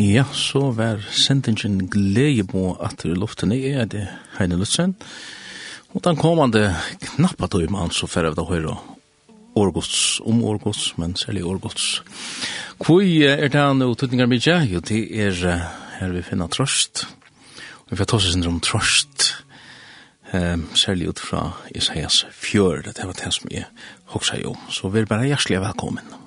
Ja, så var sendingen glede på at i luften er det Heine Lutzen. Og den kommande knappa tog man så færre av det høyre årgods, om årgods, men særlig årgods. Hvor er det han og tøtninger mye? Jo, det er her vi finner trøst. Vi får ta oss sin om trøst. Ehm særlig ut fra Isaias fjør, det var det som jeg hoksa jo. Så vi er bare hjertelig velkommen.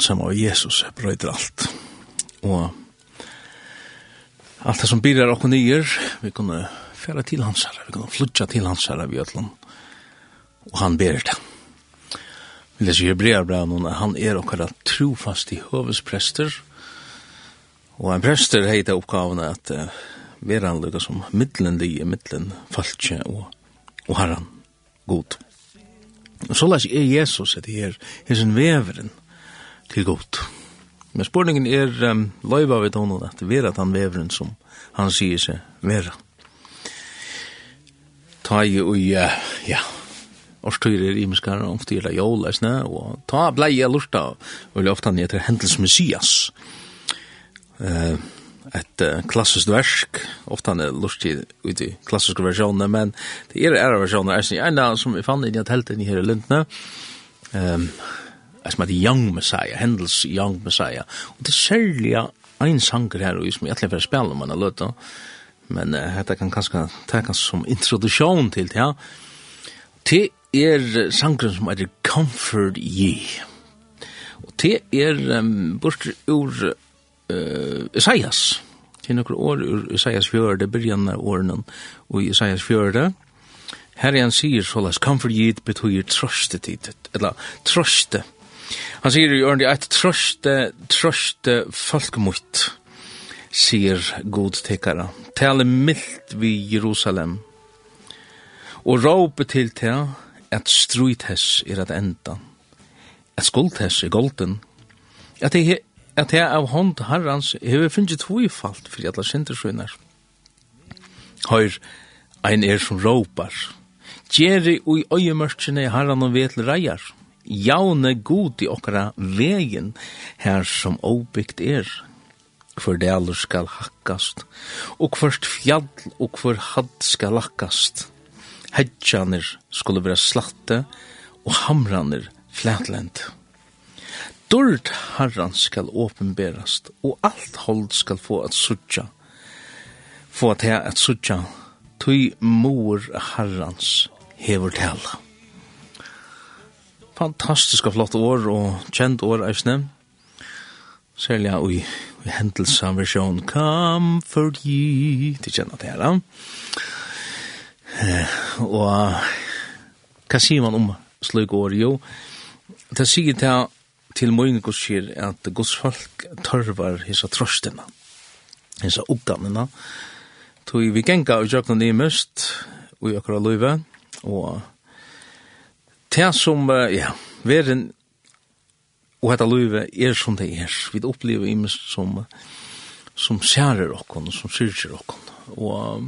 ånd som av Jesus brøyder alt. Og alt det som byrjar okkur nyer, vi kunne færa til hans herre, vi kunne flutja til hans herre vi ætlom, og han ber det. Vi leser Hebrea bra noen, han er okkara trofast i høvesprester, og en prester heiter oppgavene at uh, vera han lukka som middelen li, middelen falskje og, og herran god. Og så leser jeg Jesus at her, her sin veveren, til godt. Men spurningen er um, løyva ved honom at vera han veveren som han sier seg vera. Ta i og uh, ja, årstøyre i menneskene om til å jåle og ta blei jeg lorta, og løft han etter Hendels Messias. Uh, et uh, klassisk versk, ofte han er lort i ut i klassiske versjoner, men det er ære versjoner, er en av som vi fann inn i at helten i her i Lundne, um, som heter Young Messiah, Hendels Young Messiah. Og det er særlig en sanger her, som jeg egentlig vil spille om har løtt. men uh, dette kan kanskje tenkes som introduksjon til det, ja. Det er sangren som heter Comfort Ye. Og det er um, bort ur uh, Isaias. Det er noen år ur Isaias 4, det begynnende årene, og Isaias 4, Her er han sier såles, comfort Ye betyr trøstetid, eller trøstetid Han sier jo ordentlig at trøste, trøste folkmutt, sier godtekere. Tale mildt vi Jerusalem, og råpe til til at struithess er at enda, at skuldhess er golden, at det at he av hånd herrans hever finnet tvifalt for alle sintersønner. Høyr, ein er som råpar, gjeri ui øyemørkene herran og vetel reier, jaune god i okkara vegin her som obygt er. Hver deler skal hakkast, og hvert fjall og hver hadd skal hakkast. Hedjaner skulle være slatte, og hamraner flætlend. Dord harran skal åpenberast, og alt hold skal få at sutja, få at her at sutja, tui mor harrans hever tala fantastiska flott år og kjent år eisne. Særlig ui, i hendelsen versjon Comfort ye til kjenner det her, Eh, Og hva sier man om slik år? Jo, det sier til til møyne godskir at gos folk tørvar hisa trøstina, hisa oppgannina, tog vi genga og jøkna nye mest, og jøkra løyve, og Det som, ja, veren og dette livet er som det er. Vi opplever imens som, som skjærer okken, som syrger okken. Og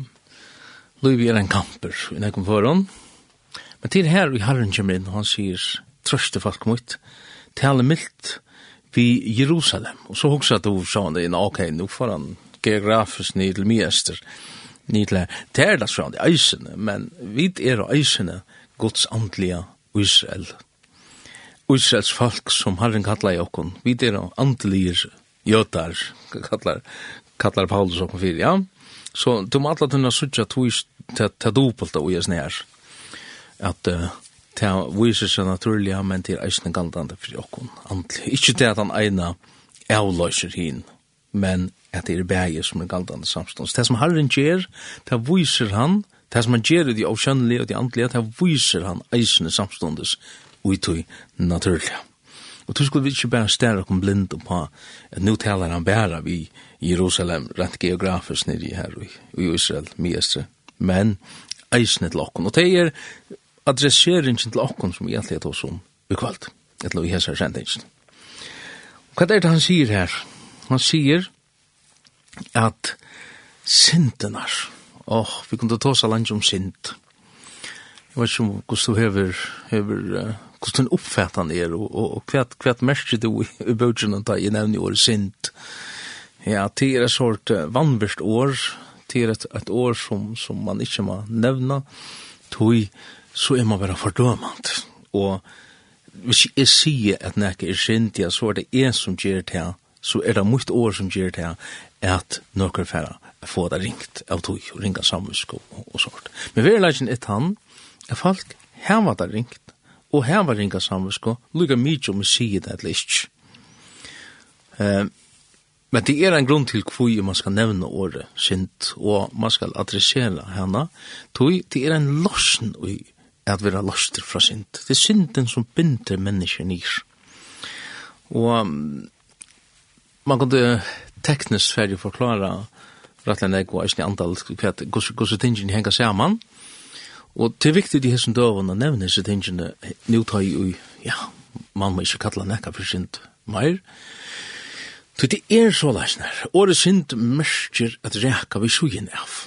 livet er en kamper i nekken foran. Men til her i Herren kommer inn, og han sier, trøste folk mot, tale mildt vi Jerusalem. Og så hoksa du sa han det inn, ok, nå får han geografisk ned til Miester, ned til her. Det er det sånn, det er eisene, men vi er eisene, Guds andlige Israel. Israels folk som Herren kallar i okkon, vi er andeligir jötar, kallar, kallar Paulus okkon fyrir, ja. Så du må alla tunna sutja ta dopelta og jes nær, at ta viser seg naturliga, men til eisne galdande fyrir okkon, Antli Ikki til at han eina avløyser hin, men at det er bægir som er galdande samstånd. Det som Herren gjer, det viser han, Det som han gjør i de avkjennelige og de andelige, det viser han eisende samståndes og i naturlige. Og du skulle vi ikke bare stære kom blind på at nå taler han bare vi Jerusalem rent geografisk nedi her i Israel, miestre. Men eisende til okken. Og det er adresseringen til okken som egentlig er tog om i kvalt. Et lov i hese sendingen. Hva er det han sier her? Han sier at syndenar, åh, oh, vi kunne ta oss langt om sint. Jeg vet ikke om hvordan du hever, hever uh, hvordan du oppfatter han er, og, og, og hva, hva merker du i, i bøtjen da jeg nevner året sint? Ja, det er et sort uh, vanvist år, det er et, et år som, som man ikke må nevne, tog så er man bare fordømant. Og hvis jeg sier at nek er sint, ja, så er det en som gjør det her, så er det mye år som gjør det her, at noen færre få det ringt av tog og ringa samvisk og, og, og sånt. Men vi er han er folk heva det ringt og heva ringa samvisk og lukka mykje om å si det eller ikke. Uh, men det er en grunn til hvor man skal nevne året sint og man skal adressere henne tog det er en lorsen i at vera loster fra sint. Det er synden som binder mennesker nir. Og um, man kan teknisk ferdig forklare rettelig nek og eisne antall hvordan tingene henger saman. Og det er viktig i hessen døven å nevne disse tingene nu ta i ja, man må ikke kalla nekka for synd meir. Så det er så leisner. Året synd mørker at reka vi sugen av.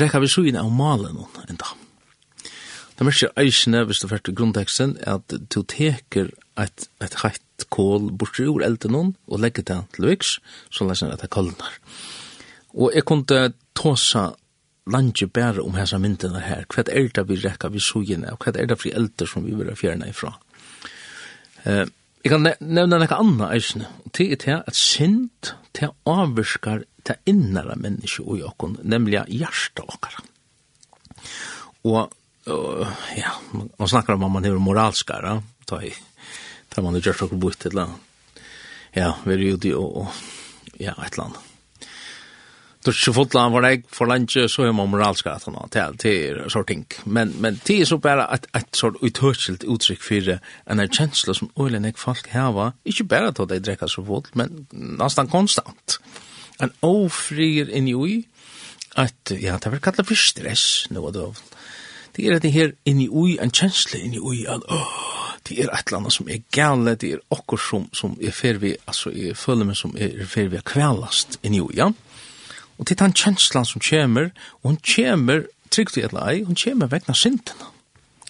Reka vi sugen av malen noen enda. Det mørker eisne, hvis du fyrir grunnteksten, at du teker et, et heitt kål bort ur elden noen og legger det til viks, så leisner at det kallnar. Og jeg kunne tåsa landje bære om hessa myndene her. Hva er det vi rekka vi sugene, og hva er det for elder som vi vil fjerne ifra? Eh, jeg kan nevne noe annet eisne. Det er til at synd, til avvirskar til innere mennesker og jokken, nemlig hjertet okkar. Og, uh, ja, man snakkar om at man er moralskar, da, da man er gjørt okker bort til, ja, vi er ute og, og ja, et eller annet då så fort land var jag för lunch så är man moralskatt och till till sorting men men det är så bara att att sort uthörselt uttryck för en känsla som ölen jag folk här var inte bara at de dricker så fort men nästan konstant. En ofrier in i att ja det var kallat för stress nu och då det är det här in i ui en känsla in i ui att åh det är ett land som är gale, det är också som, som är för vi, alltså jag føler mig som är för vi är i ja. Og til den kjenslan som kommer, og hun kommer trygt i et lei, hun kommer vegna sintene.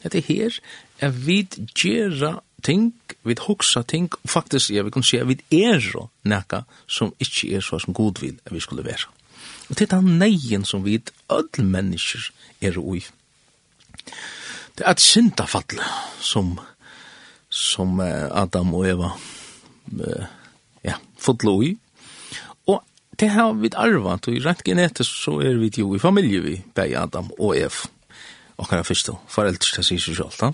Det er her at vi gjør ting, vi hoksa ting, og faktisk jeg vil kunne si at vi er nekka som ikke er så som god vil at vi skulle være. Og til den neien som vi alle mennesker er ui. Det er et syndafall som, som Adam og Eva ja, fotla ui, det har vi arvet, og rent genetisk så er vi jo i familie vi, bei Adam og Eva og kan fyrst og foreldre til seg selv. Da.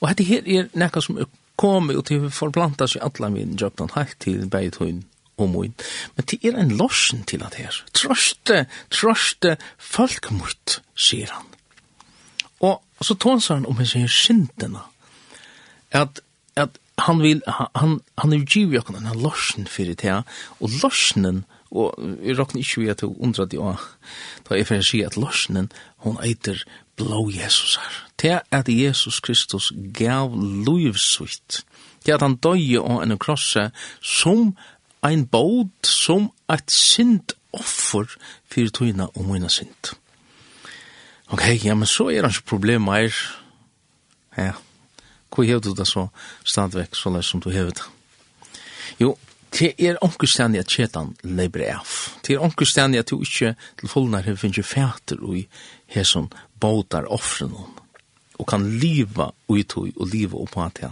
Og dette her er nekka som er kommet og til forplanta seg alle min jobben helt til beitøyn og moin. Men det er en lorsen til at her. Trøste, trøste folk mot, sier han. Og så tånsar han om hans her syndene. At, at han vil, han, han er givet okken en lorsen fyrir det, og lorsenen og jeg råkner ikke vi at hun undrer det også, da jeg fyrir sier at løsnen, hun eiter blå Jesus her. Det at Jesus Kristus gav livsvitt, det at han døye og en krosse som ein båd, som et sint offer for tøyna og mine sint. Ok, ja, men så er det ikke problem mer. Ja, hvor hever du det så stadigvæk, så løs som du hever det? Jo, Det er omkustandi at kjetan leibri af. Det er omkustandi at du ikke til fullnar hef finnje fæter ui hæsson bautar offren og kan liva ui tui og liva oppa at det.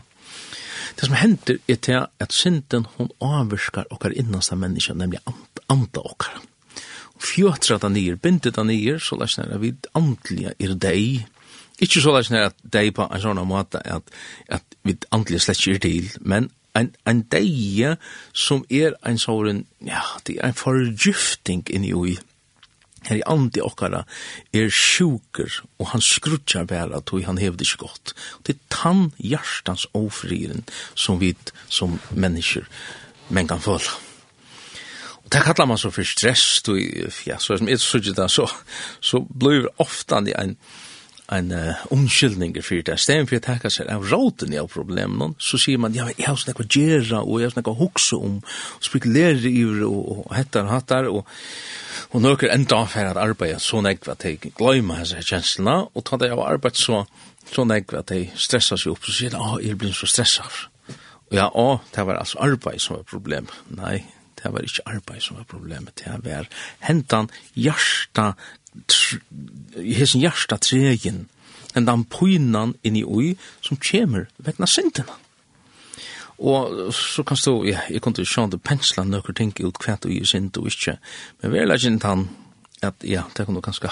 Det som hender er til at synden hon avvirskar okkar innasta menneska, nemlig anda okkar. Fjötra da nir, bindet da nir, så lær at vi andliga er deg, Ikke så lær at deg på en sånn måte at, at vi andelig slett ikke er til, men en, en deie som er en sånn ja, det er en forgifting inni i her i andi okkara er sjuker, og han skrutjar bæra tog han hevde ikke godt. Det er tann hjertans ofriren som vi som mennesker men kan føle. Og det kallar man så for stress, du, ja, så som er så, så, så blir ofta en, en, en uh, omskyldning for det. Stedet for å takke seg av råten av problemen, så sier man, ja, jeg har snakket å gjøre, og jeg har snakket å hukse om, og spekulere i det, og, og hettar og hattar, og, og nøkker enda for at arbeidet så nekva at jeg glemmer disse kjenslene, og ta det av arbeid så, så nekva at jeg stressar seg opp, så sier jeg, ah, jeg blir så stressar. Og ja, å, det var altså arbeid som var problem. Nei, det var ikke arbeid som var problemet, det var hentan hjarta hesen hjärsta tregen, enn den pynan inni ui som kjemur vegna syndina. Og så kan stå, ja, jeg kunne sjå det pensla nøkker ting ut hva du er synd og ikke, men vi er ikke han at, ja, det kan du ganske,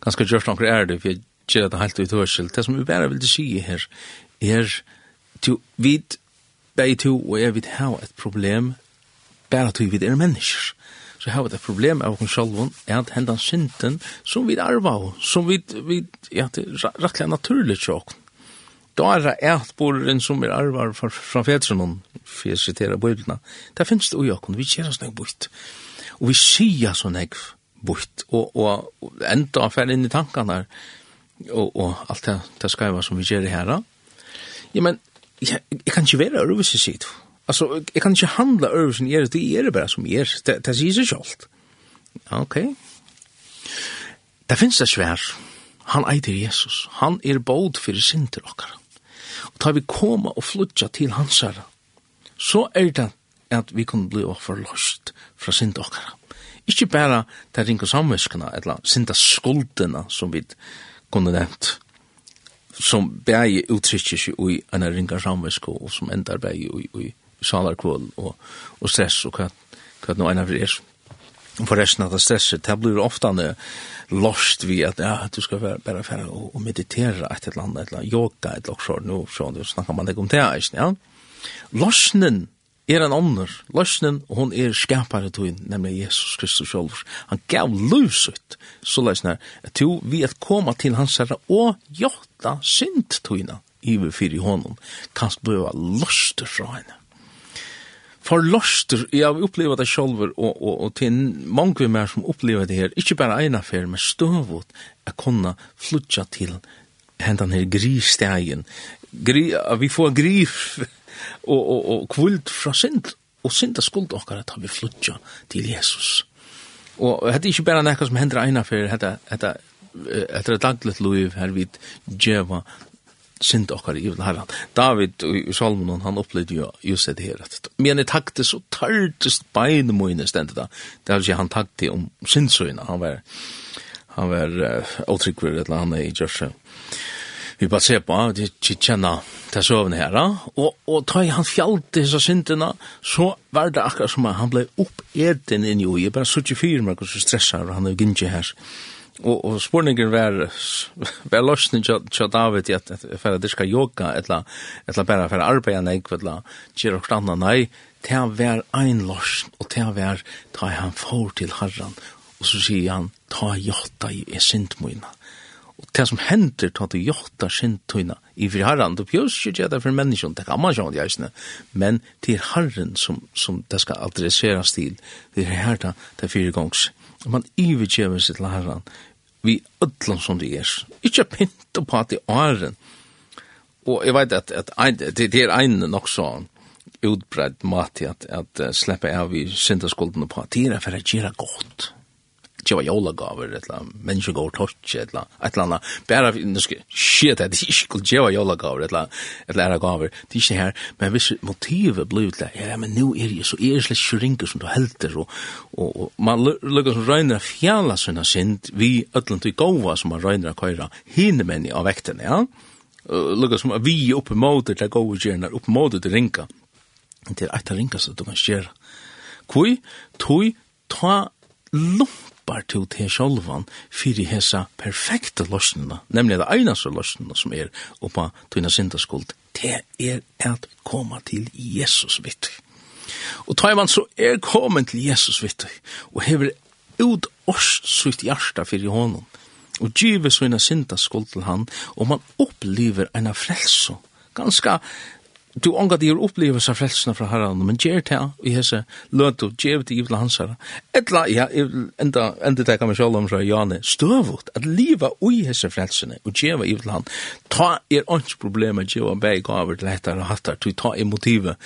ganske gjørst noen er det, for jeg gjør det helt ut hørsel. Det som vi bare vil si her, er, du, vi, bei to og jeg vil ha et problem, bare at vi er mennesker så har vi det problem av oss selv, er at hendan synden som vi arva, som vi, vi ja, det er rettelig naturlig sjokk. Da er det et boren som vi arvar fra, fra fedrene, for jeg siterer bøylene, det finnes det ujåkken, vi kjer oss sånn bort. Og vi sier så jeg bort, og, og, og enda fer inn i tankene her, og, og alt det, det skal være som vi gjør her. Ja, men jeg, jeg kan ikke være øvelse sitt, det. Alltså jag kan inte handla över sin er, det är det bara som är. Det, det säger sig självt. Okej. Okay. Det finns det svär. Han eider Jesus. Han er bod fyrir synder okkar. Og tar vi koma og flutja til hans herre, så er det at vi kan bli forlost fra synd okkara. Ikke bare ta ringa samviskene, eller synda skuldene som vi kunne nevnt, som bægi uttrykker seg i en ringa samviske, og som endar bare i, i salarkvål og, og stress og hva, hva nå ena er. Og forresten at det stresset, det blir ofte lost vi at ja, du skal være, bare fære og, og meditere et eller annet, et eller annet, yoga et eller annet, nå så, nå snakker man ikke om det, ikke, ja. Lostnen er en ånder, lostnen, og hun er skapare tog, nemlig Jesus Kristus selv. Han gav luset, så løsner, at jo, vi at koma til hans herre og gjøtta synd i vi fyrir honom, kan bløva loster fra henne forloster, jeg har opplevd det selv, og, og, og til mange mer som opplever det her, ikke bare en affær, men støvot, jeg kunne flytja til hendan her grisstegen. Gri, vi får grif og, og, og kvult fra synd, og synd er skuld okkar at vi flytja til Jesus. Og hette ikke bare nekka som hender eina fyrir, det er et hette, liv her hette, djeva synd okkar i herran. David i salmon han opplevde jo just det her. Men jeg takte så tørtest bein moine stendet da. Det vil si han takte om syndsøyna. Han var, han var uh, åtrykver eller han er i Jørsa. Vi bare ser på, de kjenner til søvn her. Og, og ta i han fjallte disse syndene, så var det akkurat som han ble oppeten inn i ui. Jeg bare sutt i fyr, men så stresser han er gynnsi her. Og Og, og spurningen var, var løsning til David i at for at det skal yoga, ella ella bare for arbeid enn jeg, etla, kjer og standa nei, det var ein løsning, og det var ta han for til herran, og så sier han, ta jotta i sintmoina. Og det som hender, ta du jota sintmoina i fri herran, du pjøs ikke det for menneskjon, det kan man sjå, men til herren som, som det skal adresseras til, det er herra, det er fyrirgongs man iverkjever sitt til herran, vi ödlom som det er. Ikke pynta på at det er en. Og jeg vet at, at ein, det er en nok så utbredd mat at, at uh, sleppa av i syndaskulden på at det er for å gjøre godt tjeva jólagaver etla menneske går torsk, etla etla anna bæra nu skal shit det, det er ikke kult jeva etla et gaver, det er ikke her, men hvis motivet blir til, ja, men nu er jeg så er slett kjøringer som du helter, og, og, og man lukkar som røyner fjalla sunna sind, vi ötlen til gova som man røyner køyra, hin menn av vekten, ja, lukkar som vi oppe måter til gova gjerner, oppe måter til rinka det er eit av ringa som du kan skjera, Kui, tui, ta lumt skapar til til sjolvan fyrir hesa perfekte løsnena, nemlig det einaste løsnena som er oppa tøyna syndaskuld, det er at koma til Jesus vitt. Og tar man så er kommet til Jesus vitt, og hever ut oss sitt hjarta fyrir honom, og gyver sina syndaskuld til han, og man opplever eina frelso, ganska du ångar dir upplevelse av frelsene fra herran, men gjer det i hese løtu, gjer det i hans herra. Etla, ja, enda, enda teka meg sjål om fra Jane, støvut, at liva ui hese frelsene, og gjer i vila han, ta er ans problem at gjer beg gaver til hettar og hattar, tu ta er motivet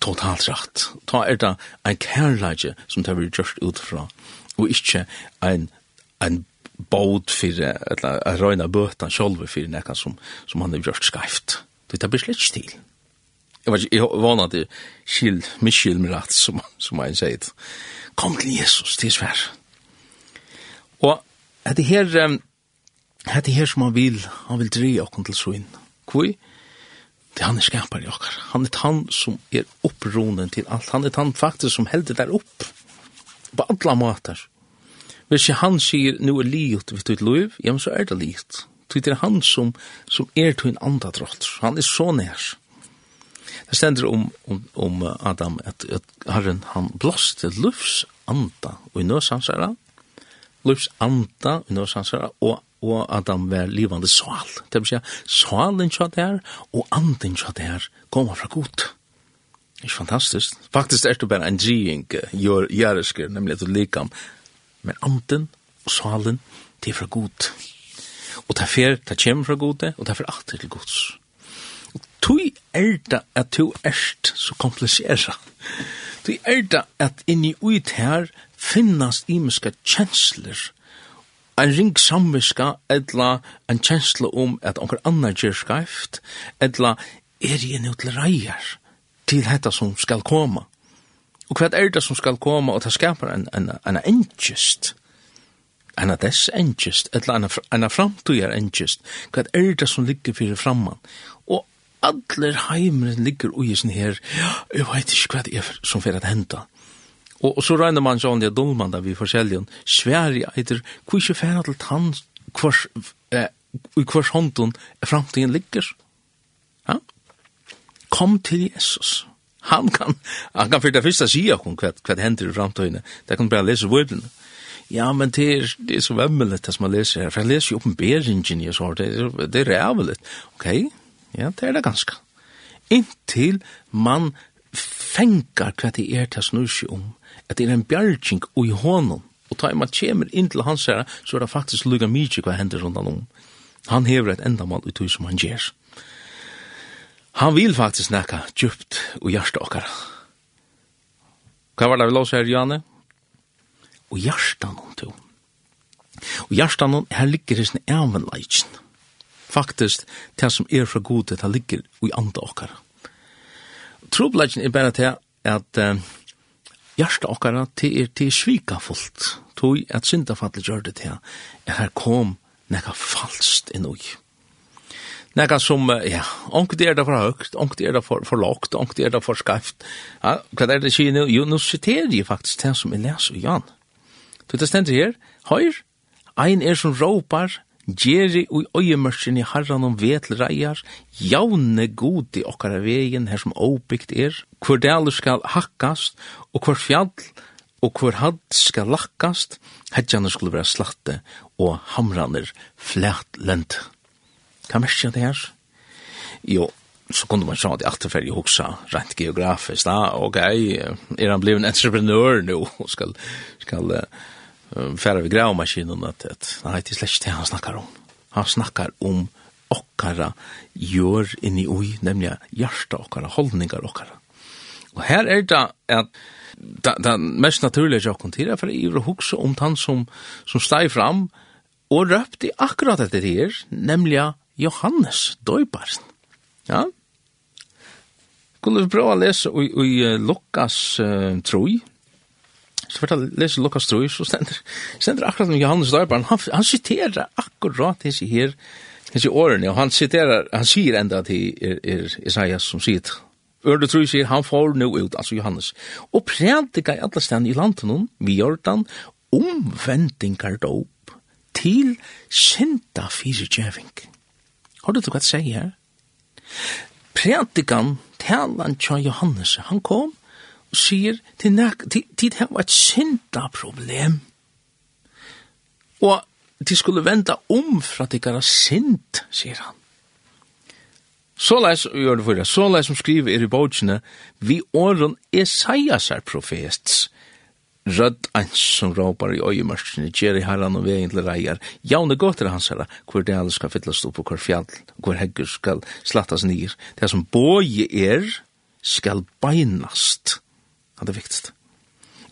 totalt rett. Ta er det en kærleidje som tar vi gjørst ut fra, og ikkje en, en båd fyrir, eller en røyna bøtan sjolver fyrir nekka som, som han har gjort skreift. Det tar blir slett. Jag vet jag vana til skil, miskil med rett, som som han sier, Kom til Jesus, det är svär. Och att det här att det her som han vil, han vil dreie och til så in. Kvui. Det han er skapar i jag. Han er han som er uppronen til alt. Han er han faktisk som hällde der opp. På alle måter. Hvis ikke han sier, nu er livet ved ditt liv, ja, men så er det livet. Det er han som, som er til en andre drott. Han er så nær. Det stender om, om, om Adam at, at Herren han blåste lufts anda og i nøsansara, lufts anda og i nøsansara, og, og Adam var livande sval. Det vil si, svalen tja der og anden tja der kommer fra godt. er fantastisk. Faktisk er det bare en drying gjør jæresker, nemlig at du likam. Men anden og svalen, det er fra godt. Og det er fer, det kommer fra gode, og det er fer alltid til gods. Tui er det at du erst så komplisera. Tui er det at inni uit her finnast imiska kjensler. En ring samviska, edla en kjensle om at onker annar gjer skreift, edla er jeg nødt til reier til dette som skal komme. Og hva er det som skal komme, og det skaper en, en, en engest, en dess engest, eller en, en framtøyer engest, hva er det som ligger fyrir framman, Adler heimren ligger ui sin her, jeg vet ikke hva det er som fyrir at henda. Og, og så regner man sånn, ja, dolman da vi forskjellige, Sverige eiter, hvor ikke fyrir til tann, hvers, eh, i hvers hånden framtiden ligger. Ja? Kom til Jesus. Han kan, han kan fyrir det første sida hva, hva det hender i framtiden. Det kan bare lese vordene. Ja, men det er, det er så vemmelig det som man leser her, for jeg leser jo oppenberingen, jeg så, det er, det er rævelig. Okay? Ja, det er det ganske. Inntil man fengar hva det er til snur seg om, at det er en bjergjeng i hånden, og ta man kommer inn til hans herre, så er det faktisk lukka mykje hva hender rundt om. Han hever et endamal ut som han gjør. Han vil faktisk nekka djupt og hjertet okkar. Hva var det vi lås her, Janne? Og hjertet noen to. Og hjertet noen, her ligger det sin evenleitjen faktisk det som er fra gode, det ligger i andre okkara. Trobladjen er bare til at um, hjertet okkara til er, til svika fullt, tog at syndafallet gjør det til at her kom nekka falskt inn ui. Nekka som, ja, ongt er det for høgt, ongt er det for, for lågt, ongt er det for skarft. Ja, hva er det sier nu? Jo, nå siterer jeg faktisk det som jeg leser i Jan. Du, det stender her, høyr, ein er som råpar, Gjeri oi, øyemørsen i harran om vetel reiar, jaune god i okkara vegin her som åbygt er, hvor dalur skal hakkast, og hvor fjall og hvor hadd skal lakkast, hedjane skulle være slatte, og hamraner flætlent. Hva merker det her? Jo, så kunde man säga att jag alltid färg också rent geografiskt. Ah, okej, okay. är han blivit en entreprenör nu och skal, ska färre vid grävmaskinen att, att nej, det är släck det han snackar om. Han snackar om okkara gör in i oj, nämligen hjärsta okkara, hållningar okkara. Och här är det att det, det mest naturliga jag kan tira för det är att om han som, som steg fram och röpte akkurat det här, nämligen Johannes Döjbarsen. Ja, Kunne vi prøve å lese i, i Lukas uh, troi, så fort jeg leser Lukas 3, så stender, stender akkurat om Johannes Døybarn, han, han citerer akkurat disse her, disse årene, og han citerer, han sier enda til er, er Isaias som sier, Ørde tru sier, han får nu ut, altså Johannes, og prædika i alle stedene i landet vi Jordan, omvendingar dop til synda fyrirgjeving. Har du det godt sier her? Prædikan, talan tja Johannes, han kom sier til nek, til, til det var et sinta problem. Og de skulle venda om fra at de gara sint, sier han. Så leis, gjør det for det, så leis som skriver er i bautsene, vi åren Esaias er profets, rødd ans som råpar i øyemørkene, gjer i herran og vegen til reier, jaune gåter hans herra, hvor det alle skal fyllast opp, og hvor fjall, hvor hegger skal slattas nir, det som båje er, skal beinast. Han er viktigst.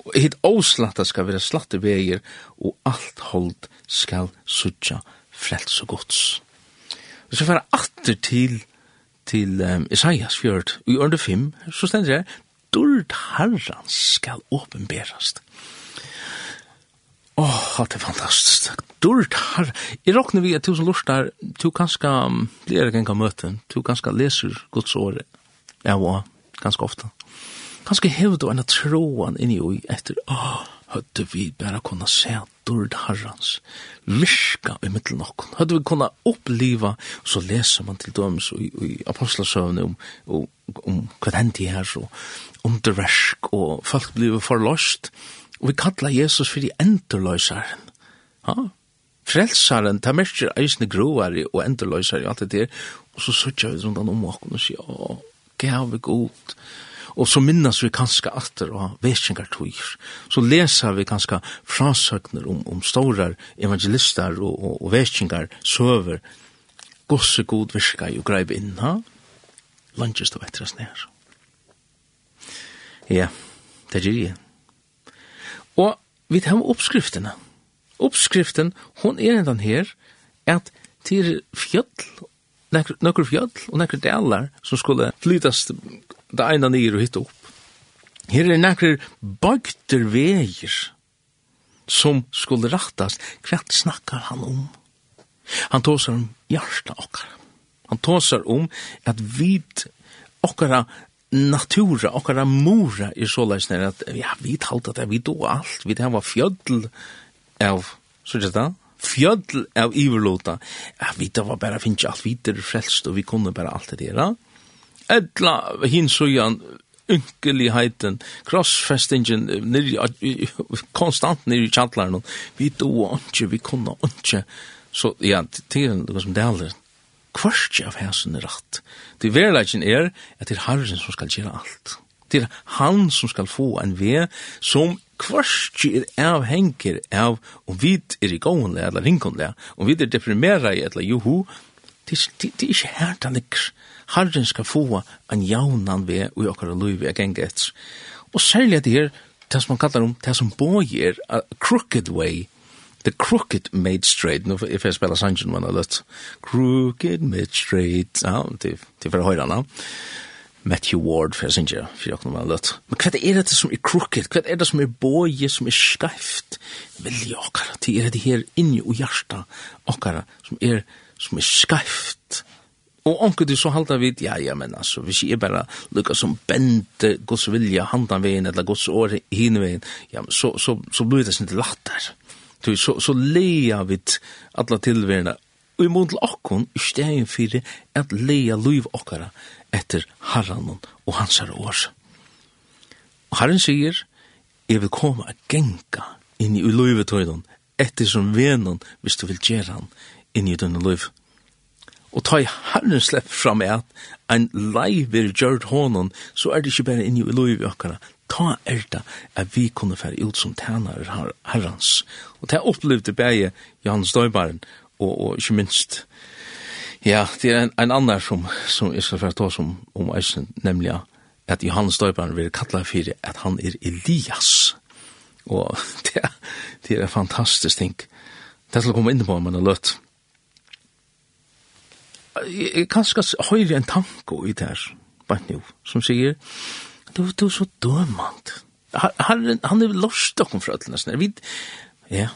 Og hitt åslatta skal være slatte veier, og alt hold skal sutja frels og gods. Og så færa atter til, til um, Isaias fjord, og i ørende 5, så stender det, Dord herran skal åpenberast. Åh, oh, det er fantastisk. Dord herran. Jeg råkner vi at du som lustar, du kanska blir ikke enka møten, du kanska leser Guds året, ja, og ganske ofte. Kanskje hever du en tråan inni og etter, åh, høyde vi bare kunne se dord herrans, virka i mittel nokken, høyde vi kunne oppliva, så leser man til dømes i, i apostelsøvne om, om, om hva hendte her, så underversk, og folk blir forlost, og vi kallar Jesus for de enderløsaren, ha? Frelsaren, ta merker eisne groare og enderløsare og alt det der, og så sørger vi rundt om åkken og sier, åh, gav vi godt, og så minnes vi kanskje atter av vekjengartøyer. Så leser vi kanskje frasøkner om, om store evangelister og, og, og vekjengar søver gosse god virka og greiv inn, ha? Langes det vettres nær. Ja, det gjør jeg. Og vi tar oppskriftene. Oppskriften, hon er enn her, at til fjöll, nekker fjöll og nekker delar som skulle flytast det ene nyer og hitte opp. Her er nekker bagter veier som skulle rattas. Hva snakkar han om? Han tåsar om hjärsta okkar. Han tåsar om at vid okkara natura, okkara mora er så leisner at ja, vi talte det, vi do alt, vi det var fjödl av, så er det fjödl av iverlota, ja, vi det var bare finnst alt, vi det frelst og vi kunne bare alt det der, ja Edla hinsujan, ynkeligheten, krossfestingen, konstant nir i kjallaren, vi doa ikke, vi kunna ikke, så ja, det er noe som det er kvartje av hæsen er rett. Det verleggen er at det er Herren som skal gjøre alt. Det er han som skal få en ve som kvartje er avhenger av om vi er i gående eller ringon om vi er deprimera i eller joho, det er ikke her det ligger. Herren skal få en jaunan ved og i okkar løyve jeg genge etter. Og særlig at det her, det som man kallar om, det som bojer, a crooked way, the crooked made straight, nu if jeg spela sangen man har løtt, crooked made straight, ja, det til for høyre han, Matthew Ward, for jeg synes ikke, for jeg har løtt. Men hva er det som er crooked, hva er det som er boje, som er skreift, vilje okkara, det er det her inni og hjarta okkara, som er, som er skreift, Og onkel du så halda vid, ja, ja, men altså, hvis jeg bare lukka som bente gods vilja handan veien, eller gods år hine veien, ja, så, så, så blir det sin latter. Så, så, så leia vid alla tilverna, og i mån til okkon, i stegin fyrir, at leia luiv okkara etter harranon og hansar år. Og herren sier, jeg vil koma a genga inn i luivetøydon, etter som venon, hvis du vil gjerra han inn i denne luivetøydon Og ta i herren slepp fram at en leiv er gjørt hånden, så er det ikke bare inni i loiv okkara. Ta er det at vi kunne fære ut som tænare her, herrans. Og ta opplevde bæge Johannes Døybaren, og, og ikke minst, ja, det er en, en annan som, som jeg skal fære ta som om eisen, nemlig at Johannes Døybaren vil kalla fyrir at han er Elias. Og det, det er en fantastisk ting. Det er til å komme inn på men det er løtt kanskje høyre en tanko i det her, bare nå, som sier, du, du er så dømant. Han, han er lost dere fra alle nesten. Vi, ja,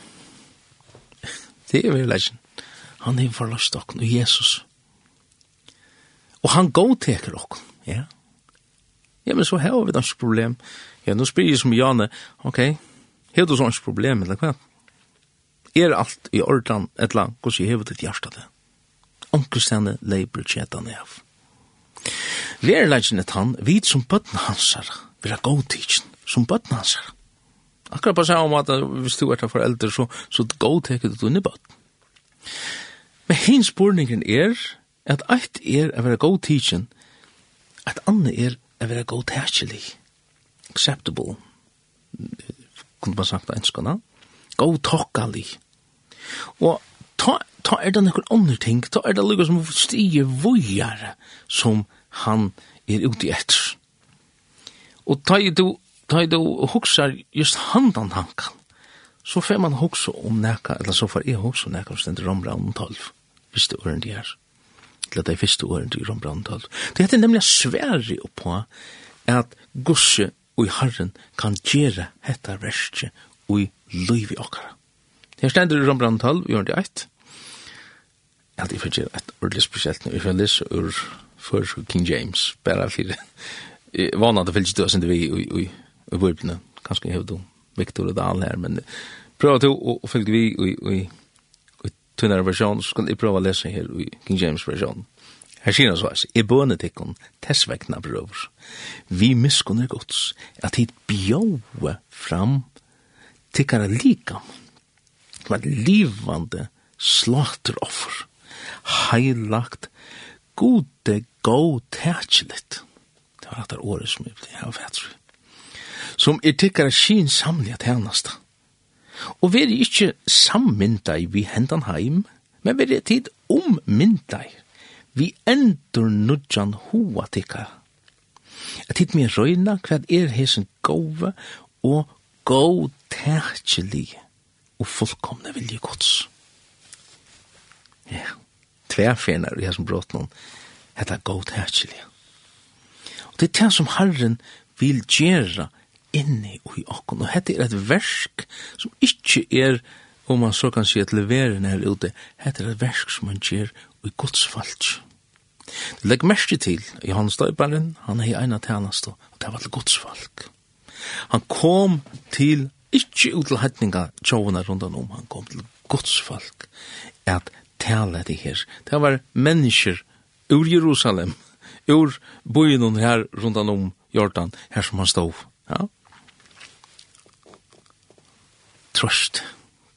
det er vel legend. Han er forlost dere, og Jesus. Og han godteker dere, ja. Ja, men så har vi et problem. Ja, nå spyr jeg som Janne, ok, har du sånn problem, eller hva? Er alt i orden, eller hvordan har du ditt hjerte det? onkelstene leiber tjetan av. Vi er leidgen et han, vi som bøtten hansar, vi er god tidsen, som bøtten hansar. Akkurat på samme måte, hvis du er til foreldre, så, så god teker du inn i bøtten. Men hins spurningen er, at eit er å være god tidsen, at andre er å være god tækjelig, acceptable, kunne man sagt enskana, god tokkali. Og ta ta er det noen andre ting, ta er det lukka som stiger vujare som han er ute etter. Og ta er du, ta er du huksar just handan hankan, så får man huksa om neka, eller så får jeg huksa om neka, hvis det er rombraun 12, hvis det er det er, eller det er første året i rombraun 12. Det heter nemlig sværi på at gusse og herren kan gjere hetta verset og i liv i okkara. Her stender i rombraun 12, vi gjør det eit, Jeg hadde ikke et ordentlig spesielt når Jeg får lese ur for King James, bare for jeg var nødt til å fylle ikke døsen til vi i bøyblene. Kanskje jeg hevde Victor og Dahl her, men prøv til å fylle vi i tunnere versjon, så kan jeg prøve å lese her i King James versjon. Her sier han så hans, «Jeg bønner til henne, tessvekna brøver. Vi miskunner gods, at hit bjåe fram tikkara likam, som et livande slateroffer.» heilagt, gode, god, tætjeligt. Det var etter året som jeg ble av fætru. Som er tikkara skinn samlige tjenesta. Og vi er ikke sammynda i vi hendan heim, men vi er tid ommyndai. Vi endur nudjan hoa tikka. Jeg tid med røyna hva er hesen gove og god tætjelig og fullkomne vilje gods. Ja. Yeah tværfenar i hessum noen, hetta god herkjelja. Og det er det som Herren vil gjera inni og i okkon, og hette er et versk som ikkje er, om man så kan si at leveren her ute, Hette er et versk som man gjer i Guds falsk. Det legg mest til, Johannes Døybaren, han er i eina tjeneste, og det var til Guds folk. Han kom til, ikke ut til hetninga tjovene rundt om, han kom til Guds folk, at tale det her. Det var mennesker ur Jerusalem, ur byen her rundt om Jordan, her som han stod. Ja. Trøst,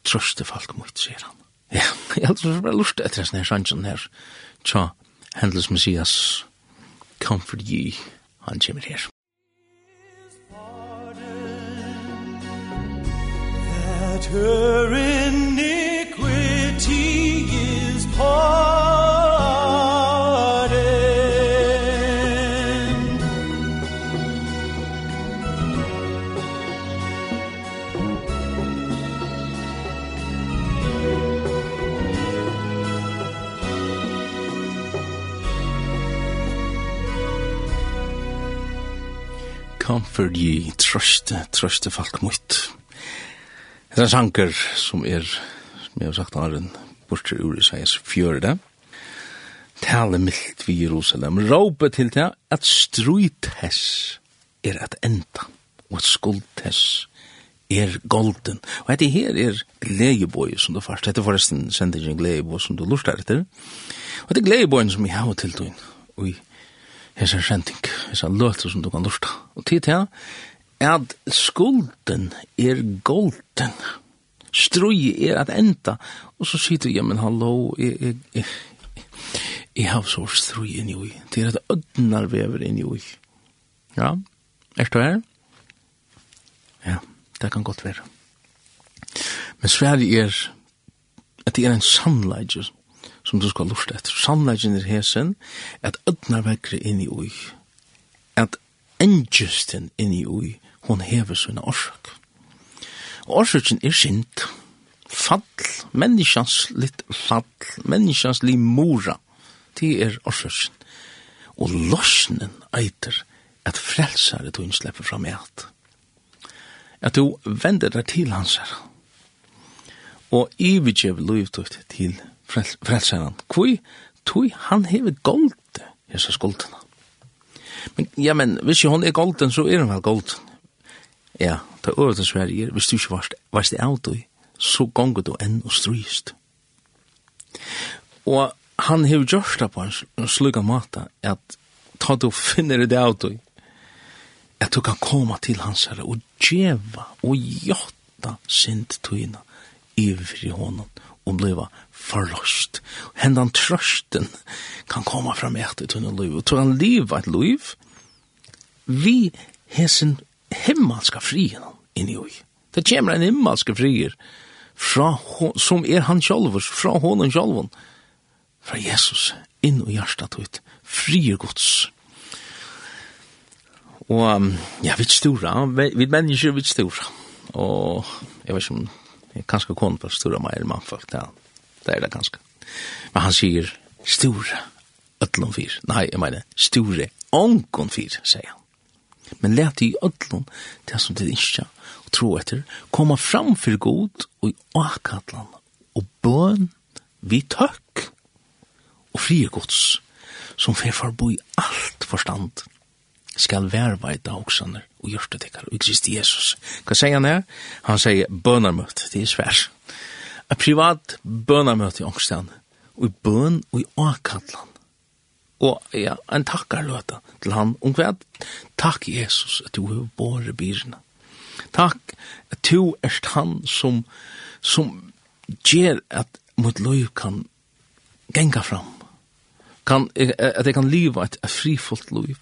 trøst det folk mot, sier han. Ja, jeg tror det var lurt etter denne sannsjen her. Tja, Hendels Messias, comfort ye, han kommer her. That her in need Comfort ye, trøste, trøste folk mot. Det er en sanker som er, som jeg har sagt, har en bortre ur Isaias fjörde, tale mildt vi Jerusalem, råpe til det at struithess er at enda, og at skuldhess er golden. Og dette her er gledeboi som du først, dette forresten sender jeg en gledeboi som du lort etter, og dette er gledeboien som jeg har til døgn, og i hessa sending, hessa løter som du kan lort. Og tid til at skulden er golden, strui er at enda. Og så sier du, ja, men hallo, jeg, jeg, jeg, jeg har så strui inn i. Det er at ødnar vever inn i. Ja, er du her? Ja, det kan godt være. Men Sverige er at det er en sannleidje som du skal lusta etter. Sannleidjen er hesen at ødnar vekker inn i ui. At engjusten inn i ui, hon hever sina orsak. Årsøkjen er sint. Fall, menneskjans litt fall, menneskjans li mora, det er årsøkjen. Og lorsnen eiter at frelsare du innslepper fram i at. At du vender deg til hans her. Og ividjev lovtøyt til frelsaren. Kvoi, tui han hever golde hesa skuldena. Men, ja, men hvis jo hon er golden, så er hon vel golden. Ja, ta øvrigt øvrigt Sverige, hvis du ikke varst, varst det av du, så gonger du enn og stryst. Og han har gjort det på en slugga måte, at ta du finner det av du, at du kan komme til hans herre og djeva og jotta sint tøyna i honom og bliva forlost. Hendan trøsten kan komme fram etter tøyna liv, og tøyna liv et liv, vi hesen himmelska frien inn i oi. Det kommer en himmelska frier fra, som er han sjálfur, fra honen sjálfun, fra Jesus, inn i hjertet ut, frier gods. Og ja, vi er stora, vi mennesker vi er stora. Og jeg vet ikke om, jeg kanskje kon på stora meg eller mannfolk, ja, det er det kanskje. Men han sier, stora, ötlom fyr, nei, jeg mener, store, ongon fyr, sier han. Men let i ödlon det som det ikke og tro etter, komme fram for god og i akatlan og bøn vi tøkk og frie gods som fer forbo i alt forstand skal när och og det tekkar og Kristi Jesus. Hva sier han her? Han sier bønarmøtt, det er svärs Et privat bønarmøtt i ångstene, og i bøn og i akatlan og ja, en takkarløta til han om hva takk Jesus at du har båret byrna takk at du er han som som ger at mot liv kan genga fram. Kan, at jeg kan liva et, et frifullt liv.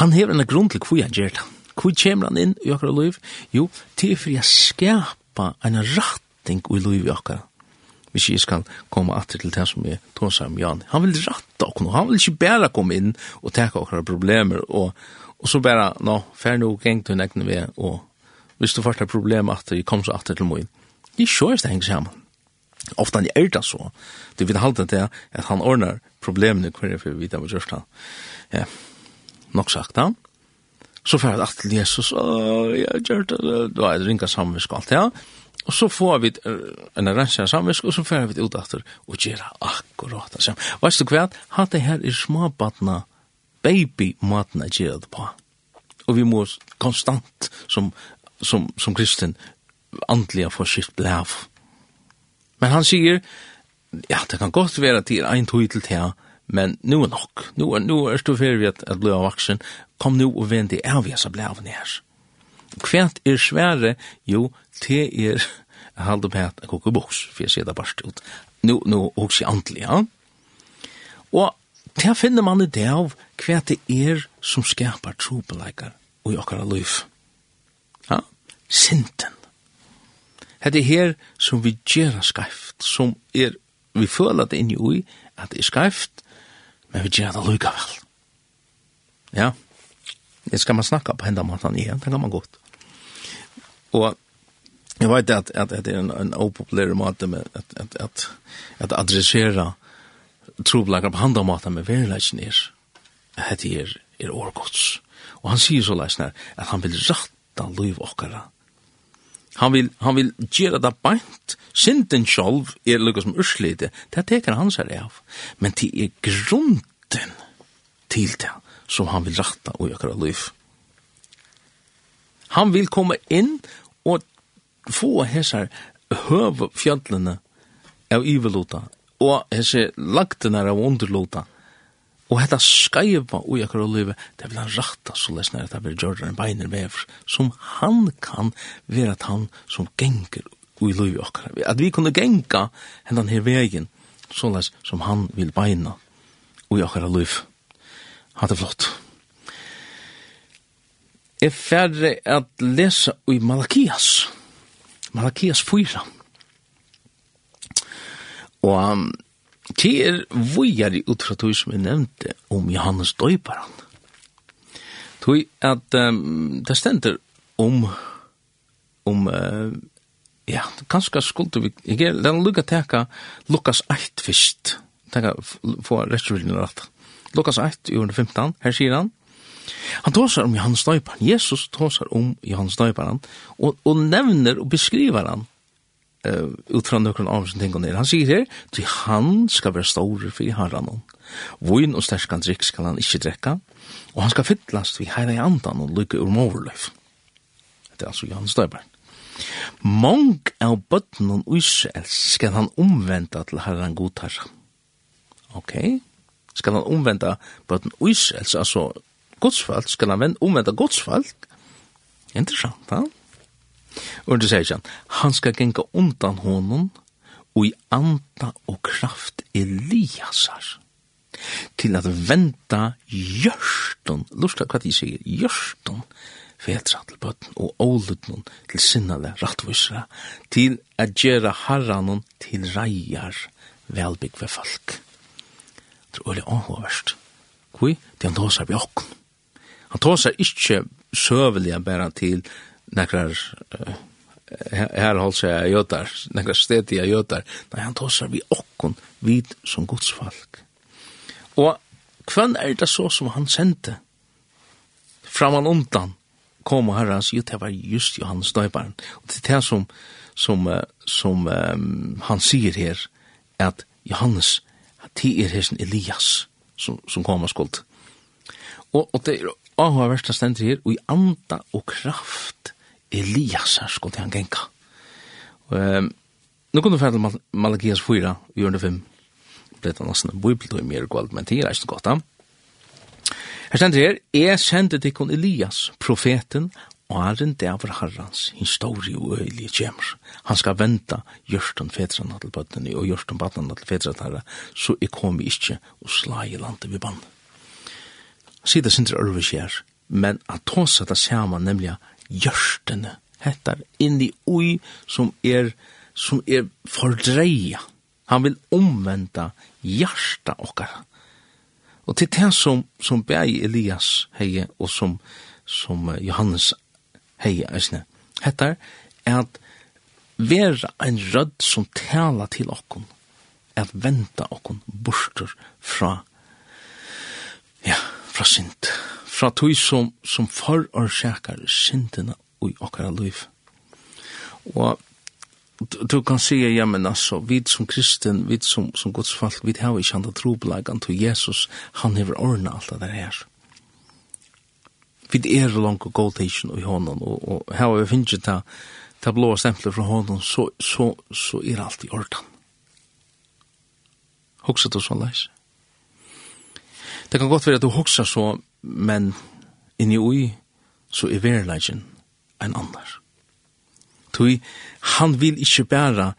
Han hever en grunn til hvor jeg ger det. Hvor kommer han inn i akkurat liv? Jo, til for jeg skapa en ratting i liv i akkurat hvis jeg skal komme atter til det som jeg tåser om Jan. Han vil ratta oss, han vil ikke bare komme inn og teka okkara problemer, og, og så bare, nå, fer nå geng til negne vi, og hvis du får problem atter, jeg kom så atter til min. Jeg sjøres det henger sammen. Ofta han er det så. Du vil halte det at han ordnar problemene hver for vi vet av Gjørsland. Ja, nok sagt han. Så fer han atter til Jesus, og jeg gjør det, du har det ringa samvisk og alt ja Og så får vi en rensja samvisk, og så får vi ut etter og gjøre akkurat det samme. Vet du hva? Hatt det her er småbatna, babymaten er gjør det på. Og vi må konstant, som, som, som kristen, andelig få skift blæv. Men han sier, ja, det kan godt være til det en tog til det men nu er nok. Nu er, nu er du ferdig at, at bli av vaksen. Kom nu og vend deg av jeg av blæven her kvært er svære, jo, te er halde på at kokke boks, for jeg ser det bare ut. Nå, nå, også jeg ja. Og te finner man det av kvært det er som skapar trobeleikar og i okkara liv. Ja, sinten. Det er her som vi gjør skreft, som er, vi føler det inni ui, at det er skreft, men vi gjør det lukka. Ja, det skal man snakka på henda måten igjen, det kan man godt. Og jeg vet at, at, at det er en, en opopulær måte med at, at, at, at adressera troblager på handa måte med verileggen er at det er, er årgods. Og han sier så leisner at han vil ratta liv okkara. Han vil, han vil gjøre det beint. Sinten sjolv er lukka som urslite. Det teker han seg av. Men det er grunden til det som han vil ratta og okkara liv. Han vil komme inn og få hessar høv fjallene av ivelota og hesse lagtene av underlota. Og hetta skaiva ui akkar og livet, det vil han rakta så lesnar at det vil gjøre en beiner vever, som han kan være at han som genger ui livet akkar. At vi kunne genga hendan her vegin, så les som han vil beina ui akkar og livet. Ha det flott er færre at lesa i Malakias. Malakias 4. Og um, det er vujar i utfra som vi nevnte om Johannes Døyparan. Tog at um, det stender om om uh, ja, kanskje skulle vi ikke, den lukka teka Lukas 8 fyrst. Teka, få rettrullin rett. Lukas 8, i 15, her sier han, Han tåsar om Johannes Døyparen. Jesus tåsar om Johannes Døyparen og, og nevner og beskriver han uh, ut fra nøkron av sin tingene. Han sier her, til han skal være store for herran. om. Voin og sterskan drikk skal han ikke drekka, og han skal fytlast vi heira i andan og lykke ur overløyf. Det er altså Johannes Døyparen. Mong av bøtten og Israel skal han omvenda til herren godtar. Ok, skal han omvenda bøtten og Israel, altså godsfalt, skal han vende omvende godsfalt? Interessant, ja? Og det sier han, han skal genka undan honom, og i anda og kraft Eliasar, til at venda hjørsten, lusta hva de sier, hjørsten, fetra til bøtten og ålutnen til sinnale rattvisra, til at gjera harranen til reier velbyggve folk. Det er ålig åhåverst. Hvor? Det er han tåsar vi okken han tar seg ikke søvelig til nekrar uh, her holdt seg jötar, nekrar stedige jøtar. Nei, han tar seg vi okken vid som godsfalk. Og hvem er det så som han sendte? Framan undan kom og herre hans, jo, det var just Johannes Døybaren. Og det er det som, som, som um, han sier her, at Johannes, det er hesten Elias som, som kom og skuld. Og, og det er Ahoa versta stendur her, og i anda og kraft Elias her skulle han genka. Um, nu kunne du fædde Mal Malakias 4, jørende 5, blitt han nesten en bibel, og mer gold, men det er ikke godt, da. Her stendur her, jeg sendte til kon Elias, profeten, og er en dæver herrans, hin stóri og øylige kjemur. Han skal venta gjørstun fetrana til bøttene, og gjørstun bøttene til fetrana, så jeg kom ikke og slag i landet vi bandet sida sindre ørve skjer, men at tåsa det samme, nemlig hjørstene, hettar inni ui som er, som er fordreia. Han vil omvenda hjärsta okkar. Og til det som, som bæg Elias heie, og som, som Johannes heie, eisne, hettar, er at vera ein rødd som tala til okkon, at venta okkon borster fra, ja, fra sint, fra tog som, som for og sjekker sintene i okkara liv. Og du kan sige, ja, men altså, vi som kristen, vi som, som godsfalt, vi har ikke andre trobelagan til Jesus, han har ordna alt det her. Vi er langt og godtation i hånden, og, og her har vi finnet ta, ta blå stempler fra hånden, så, så, så er alt i orden. Hokset du så leis? Det kan godt være at du hoksa så, men inni ui, så er verleggen en annar. Tui, han vil ikkje bæra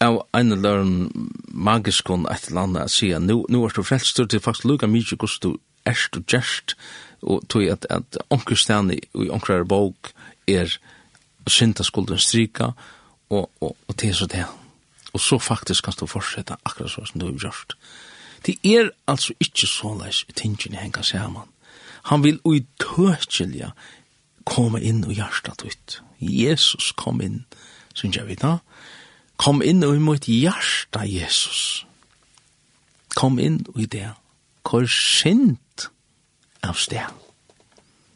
av en eller annen magiskon et eller annet sier, nu, nu er du frelst, det er faktisk lukka mykje hos du erst og gjerst, og tui at, at onker stani og onker bok er synda skulden strika, og, og, og det er så det. Og så faktisk kan du fortsette akkurat så som du har gjort. Det er altså ikke i tingene henga saman. Han vil uitøkjelja komme inn og hjertet ut. Jesus kom inn, synes jeg vi da. Kom inn og imot hjertet Jesus. Kom inn og i det. Hvor sint av sted.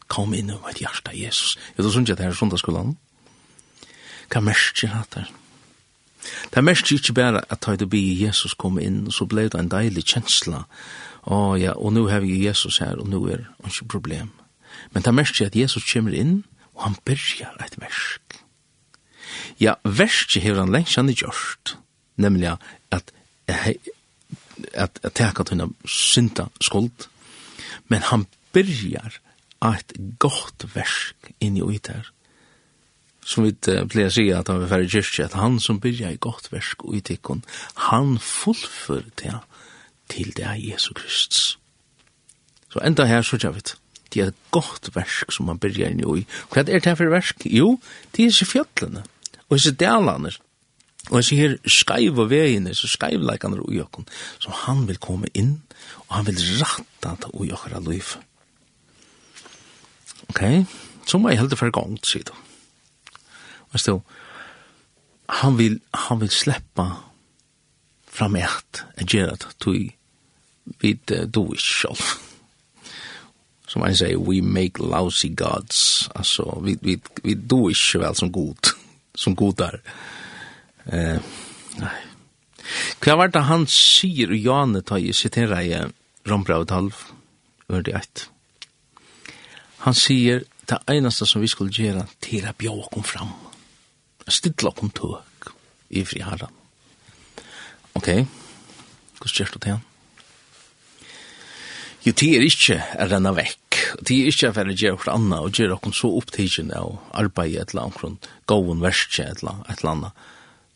Kom inn og imot hjertet Jesus. Jeg tror synes jeg det er sundagsskolen. Hva mest jeg hatt her? Det mest ikke bare at da du bi Jesus kom inn, så ble det en deilig kjensla. Å oh, ja, og nå har vi Jesus her, og nå er det ikke problem. Men det mest at Jesus kommer inn, og han byrjar et versk. Ja, verset har han lengst han gjort, nemlig at at at teka tunna synda skuld, men han byrjar et gott versk inn og i der, som vi pleier å si at han vil færre kyrkje, at han som byrja i godt versk og i tikkun, han fullfør til til det er Jesu Kristus. Så enda her så kjær vi det. Det er et godt versk som man byrja inn i. Hva er det her for versk? Jo, det er ikke fjallene, og disse delene, og disse her skaiv og veiene, så skaivleikene og jokken, som han vil komme inn, og han vil ratta det og jokker av liv. Ok, så må jeg heldig for gang, sier du. Vet du, han vil, han vil sleppa fram i at jeg gjør at du vid du selv. Som han sier, we make lousy gods. Altså, vi, vi, vi du ikke vel som god. Som god er. Eh, nei. Hva var det han sier og Janne tar i sitt i Rombrau Talv, ørde ett. Han sier, det eneste som vi skulle gjøre, til å bjøre kom fram stilla opp tøk i fri herran. Ok, hvordan gjør du det igjen? Jo, det er ikke å renne vekk. Det er ikke å være gjøre for anna og gjøre oss så opptidgjende og arbeide et eller annet, gåen verste et eller annet,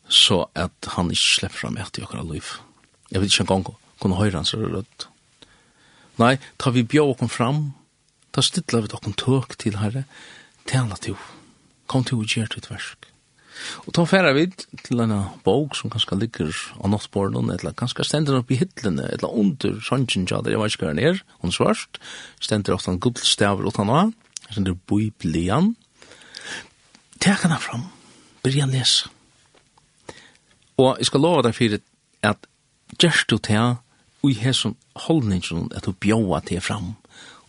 så at han ikke slipper fram etter okkara liv. Jeg vet ikke en gang kunne høyre hans rødt. Nei, tar vi bjør oss fram, ta stilla vi oss tøk til herre, tala til, kom til å gjøre et versk. Og ta færa vid til en bók som kanskje ligger av nattbornen, eller kanskje stender opp i hittlene, eller under sannsyn der jeg vet ikke hva den er, hun svart, stender ofte en gullstaver utan hva, stender biblian, tek henne fram, byrja lesa. Og jeg skal lova deg fyrir at gjerst du til ui hesson holdningen at du bjóa til fram,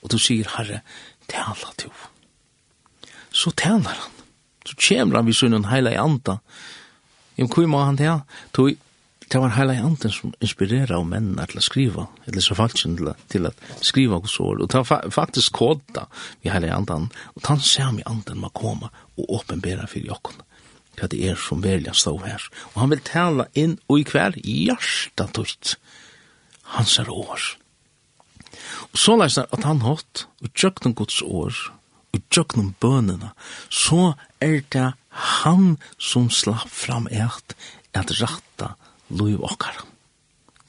og du sier, herre, tala til. Så talar han så kommer han vid heila i anta. Jo, hvor må han det? Tog, det var heila i anta som inspirerer av menn til å skriva, eller så falskjen til, til å skriva hos år, og det var faktisk koda vi i anta. og han ser om i anden må komme og åpenbæra for jokken hva det er som velja stå her. Og han vil tala inn og i hver hjertet tutt hans er år. Og så leisner at han hatt og tjøkken Guds år, og tjøknum bønene, så er det han som slapp fram eit at ratta loiv okkar.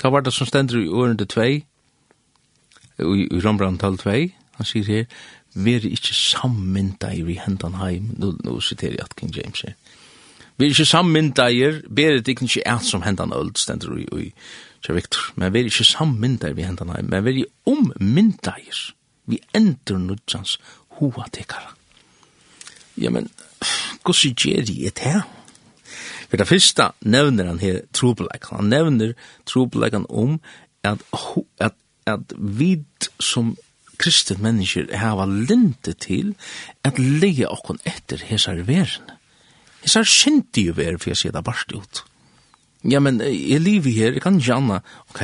Hva var det som stender i årende 2, i, i Rambran 2, han sier her, veri ikkje sammynda i hendan heim, nu, nu siterer jeg at King James her, Vi er ikke sammyndeir, ber det ikke eit som hendan øld, stender i, i Sir Victor, men vi er ikke sammyndeir vi hendan heim, men vi er ommyndeir, vi endur nudjans hoa tikkara. Ja, men, hvordan gjør jeg det her? For det første nevner han her trobeleikene. Han nevner trobeleikene om at, at, at vi som kristet mennesker hava linte til at leie okkon etter hesar verene. Hesar skyndi jo ver, for jeg sier det barst ut. Ja, men jeg lever her, jeg kan janna, ok?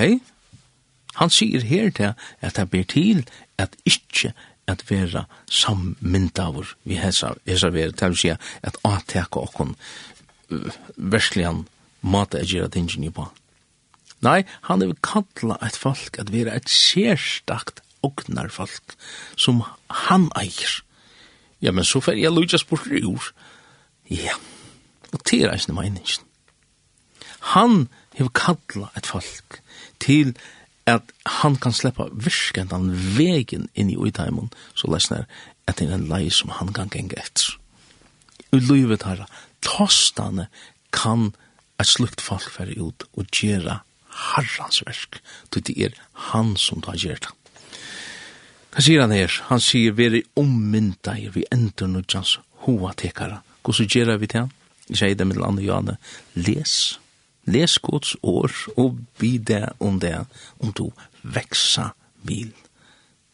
Han sier her til at det ber til at ikkje at vera sammyndavur vi hesa, hesa vera, til å si at ateka okkon uh, verslian mata er gira tingene på. Nei, han vil kalla et folk at vera et sérstakt ognar folk som han eier. Ja, men så fer jeg lujtja spurtur ur. Ja, og til reisne meiningen. Han vil kalla et folk til at han kan sleppa virkant den vegen inn i uitaimen, så lesner at det er en lei som han kan genge etter. I livet her, tostane kan et slukt folk fære ut og gjera harrans verk, til det er han som tar gjert han. Hva sier han her? Han sier, veri ommynda i vi endur nudjans hoa tekara. Hvordan gjør vi til han? Jeg sier det med andre jane, les Les Guds ord og bi det om det, om du veksa vil.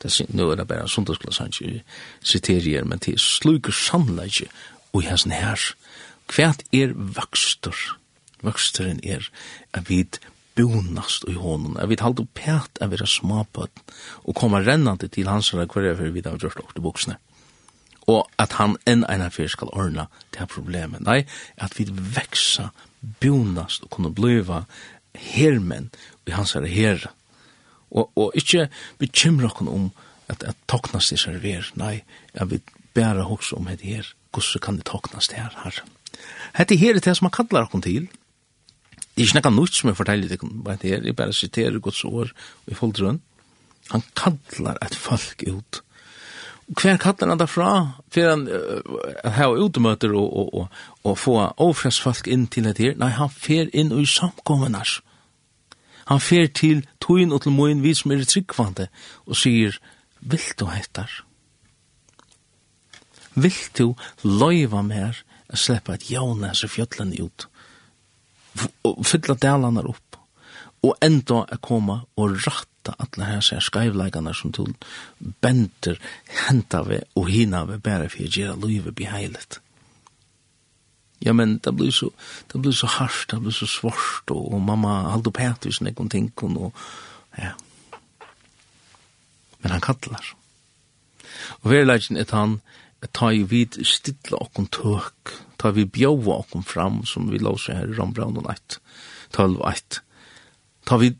Det er nå er det bare sundagsklass han ikke siterier, men til sluker samleidje og i hessen her. Hvert er vøkster? Vøksteren er at vi bonast i hånden, at vi halde pæt av vera småpøt, og koma rennande til hans herre hver er vi da har gjort okte buksne. Og at han enn eina fyrir skal ordna det her problemet. Nei, at vi veksa bjunast og kunne bliva hermen i hans herre herre. Og, og ikkje bekymra okkur om at, at toknast disse her nei, jeg vil bæra hos om hette her, hvordan kan det toknast her herre. Hette her er det som man kallar okkur til, Det er ikke nekka nutt som jeg forteller det, om det her, jeg bare siterer Guds år i fulltrønn. Han kallar et folk ut hver kallar han derfra for han uh, har utemøter og, og, og, og få overfrest inn til det her? Nei, han fer inn i samkommunars. Han fer til tøyen og til moin vi som er tryggvande og sier, vil du heitar? Vil du loiva mer a sleppa et jævnes i fjøtlen ut? Og fylla delene opp? og enda er koma og ratta alle her seg skreivleikene som tog benter henta vi og hina vi bare for å gjøre livet beheilet. Ja, men det blir så, det blir så hardt, det blir så svårt, og, og mamma halde på hette hvis nekon tinkon, og ja. Men han kallar. Og verileggen er han, ta i vid stilla okkon tøk, ta vi bjóa okkon fram, som vi låser her i Rambraun og 12 og 1 ta vi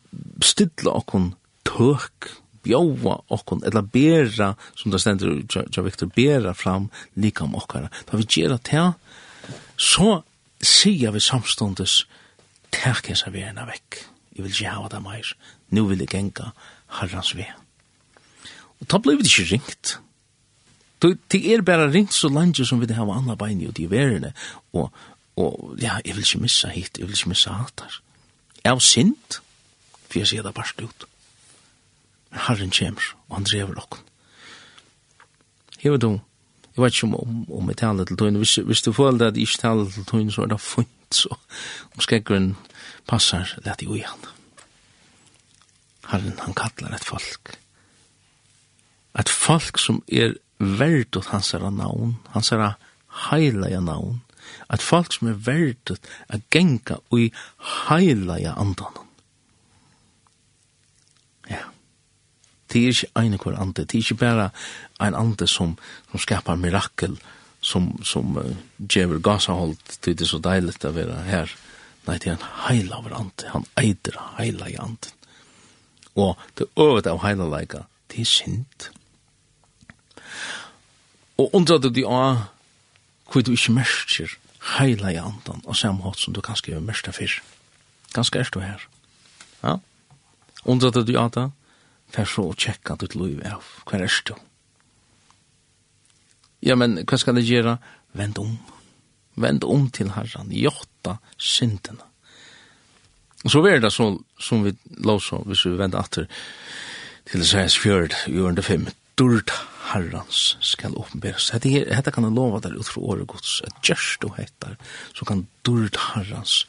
stilla okkun tøk, bjóa okkun eller bera, som det stender ja, Victor, bera fram likam okkara. Ta vi gjerra ta, så sier vi samståndes, tak jeg serverna vekk. Jeg vil ikke hava det meir. Nu vil jeg genga herrans ve. Og ta blei vi ikke ringt. Det er bare ringt så langt som vi det hava anna bein i de verene. Og, og ja, jeg vil ikke missa hit, jeg vil ikke missa hatar. Jeg er sint for jeg sier det bare ut. Men Herren kommer, og han drever okken. Hever du, jeg vet ikke om, om, om jeg taler til tøyne, hvis, hvis du føler at jeg ikke taler til tøyne, så er det funnet, så om skrekkeren passer, let jeg igjen. Herren, han kallar et folk. Et folk som er verdut hans herra navn, hans herra heilige navn, at folk som er verdet at genga og i heilaja andan. Det er ikke en hver ande, det er ikke bare en ande som, som skapar mirakel, som, som uh, djever gasahold, det er så deilig å være her. Nei, det er en heila av ande, han eider heila i anden. Og det øvet av heila leika, det er sint. Og undrar du de av hvor du ikke merker heila i anden, og samme hatt som du kanskje gjør merker fyr. Ganske er du her. Ja? Undrar du de av det? fer så å tjekka ditt liv av. Hva er det? Ja, men hva skal det gjøre? Vend om. Vend om til herran. Jotta syndene. Og så er det så, som vi låser, hvis vi vender atter til Isaias fjörd, jorden fem, durt herrans skal åpenberes. Hette, her, hette kan jeg lova der ut fra året gods, at gjørst du heter, så kan durt herrans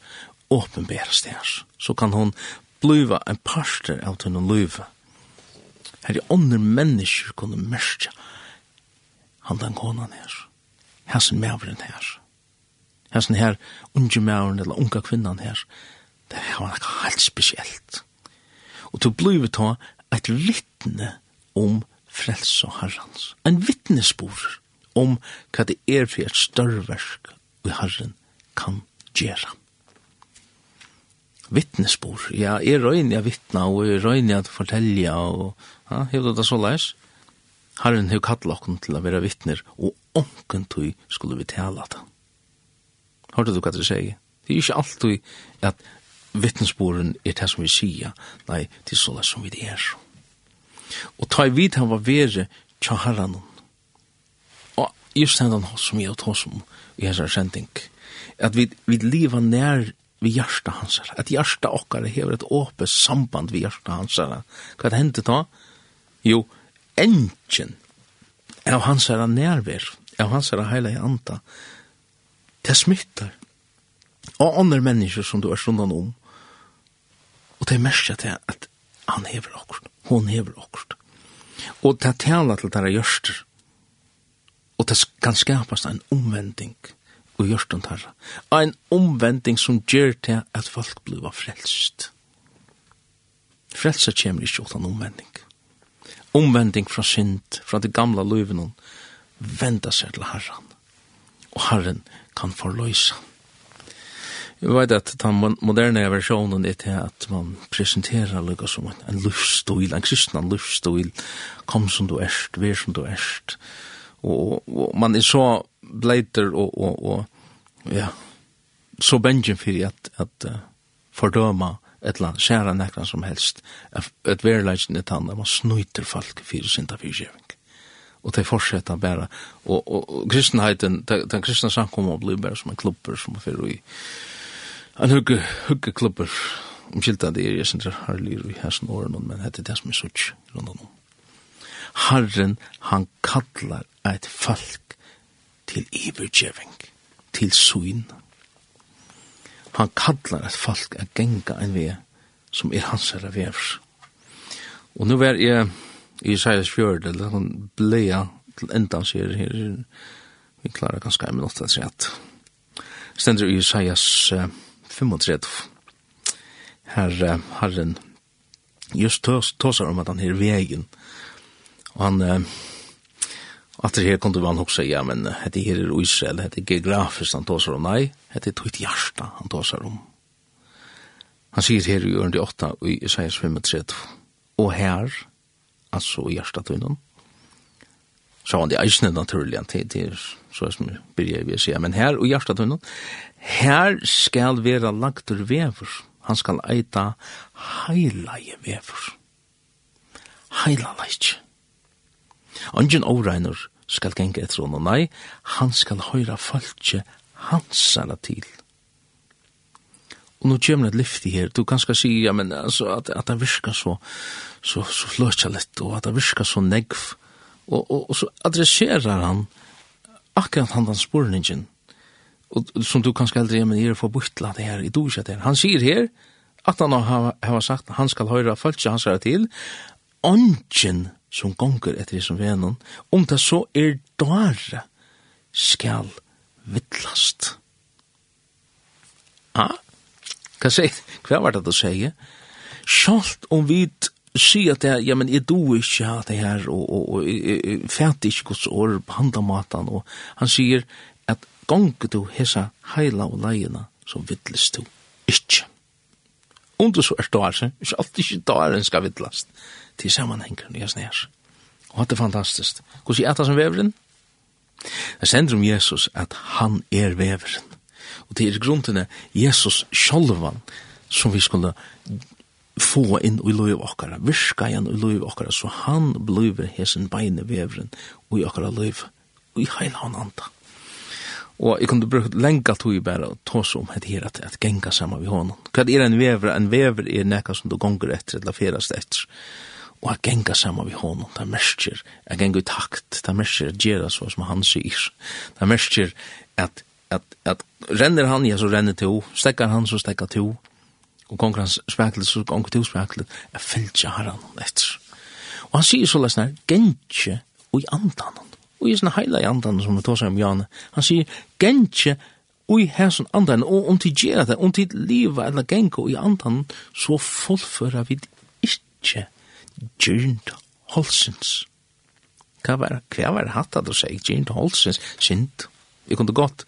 åpenberes deres. Så kan hon bliva en parster av tunne løyve, her er ånder mennesker kunne mørkja han den konan her, hessen mævren her, hessen her unge mævren eller unga kvinnan her, det er noe helt spesielt. Og til bliva ta et vittne om frels og herrens, en vittnesbor om hva det er for et større verk vi herren kan gjøre vittnesbor. Ja, jeg røyner jeg vittna, og jeg røyner jeg fortelja, og ja, hevde det så leis. Herren hev kattla okken til å være vittner, og onken tog skulle vi tala det. Hørte du hva det sier? Det er ikke alltid at vittnesboren er det som vi sier, nei, det er så leis som vi det er. Og ta i vidt han var vere tja herran og just hendan som jeg og tås om i hans sending, at vi, vi lever nær vi hjärsta hansar, at hjärsta okkar hever et åpe samband vi hjärsta hansar. Hva hendte da? Jo, engin av hansar nærver, av hansar i anda, det smittar. Og andre mennesker som du er sundan om, og det er mest at, at han hever okkar, hon hever okkar. Og det er tala til det er gjørster, og det kan skapast en omvending, og og tarra. Ein omvending som gjør til at folk blir frelst. Frelsa kommer ikke utan omvending. Omvending fra synd, fra det gamla løyven, venda seg til herran. Og herren kan forløysa. Jeg vet at den moderne versjonen er til at man presenterer lukka som en livsstil, en kristna livsstil, kom som du erst, vær som du erst, og, og man er så bleiter og, og, og ja, så bengen for at, at uh, fordøma et eller annet, skjæra nekran som helst, at, verleisen verileggen er tann, man snuiter folk for sinta fyrkjeving. Og det fortsetter bare, og, og, og kristenheten, den kristne samkommer blir bare som en klubber som er fyrir i, en hugge, hugge klubber, omkylda det er, jeg synes det har lyr i hæsen åren, men hette det som er sutt rundt om. Herren, han kallar eit folk til ivergjeving, til syn. Han kallar eit folk a genga ein vei som er hans herre vevs. Og nu er jeg i Isaias fjord, eller han bleia til endan sier her, vi klarar ganske en minutt at sett. stendur i Isaias uh, 35, her uh, herren just tåsar om at han er vegen, og han uh, at det her kunne man også ja, men det her er Israel, det er geografisk han tar om, nei, det er tøyt hjärsta han tar om. Han sier her i ørende 8 og i Isaias 35, og her, altså i hjärsta tøynen, så var det er ikke naturlig, det er så som jeg begynner vi å si, men her og i hjärsta tøynen, her skal være lagt ur vever, han skal eita heilige vever, heilige leitje. Ongen åreiner skal genge etter hon, nei, han skal høyra falskje hansara til. Og nå kommer det i her, du kan skal si, ja, men altså, at, at det virker så, så, så fløtja litt, og at det virker så negv, og, og, og så adresserar han akkurat han den spurningen, og som du kan skal aldri, ja, men jeg er forbutla det her, i du ikke det her. Han sier her, at han har, har sagt, han skal høyra falskje hansara til, ongen som gonger etter i som venon, om det så er dåre skal vittlast. Ja, hva sier, hva var det du sier? Sjalt om vi sier at jeg, ja, men jeg do ikke av det her, og, og, og jeg fæt ikke gods år på handamaten, og han sier at gonger du hesa heila og leina, så vittlast du ikke. Om du så er dåre, så er ikke dåren skal vittlast til sammanhengen i hans nær. Og hatt er fantastisk. Hvordan er det som veveren? Det sender om Jesus at han er veveren. Og det er grunnen Jesus sjolvan som vi skulle få inn i loiv okkara, virka igjen i loiv okkara, så han blir hesen beine veveren og i okkara loiv, og i heil han anda. Og jeg kunne brukt lenga tog i bare å ta seg om et her at, at genga sammen med honom. Hva er en vever? En vever er nekka som du gonger etter eller ferast etter og a genga saman vi honom, det merskir, a genga i takt, det merskir a gjera så som han sier, det merskir at, at, at renner han, ja, så renner to, stekkar han, så stekkar to, og gonger han speklet, så gonger to speklet, jeg fylgja herran etter. Og han sier så lesnar, gengje og i andan, og i sånne heila i andan som vi tar seg om Jane, han sier, gengje og i hæsson andan, og om til gjerra det, om til liva eller genga og i andan, så fullføra vi ikkje Gyrnt Holsens. Hva var, hva var hatt at du sier Gyrnt Holsens? Sint. Jeg kunne godt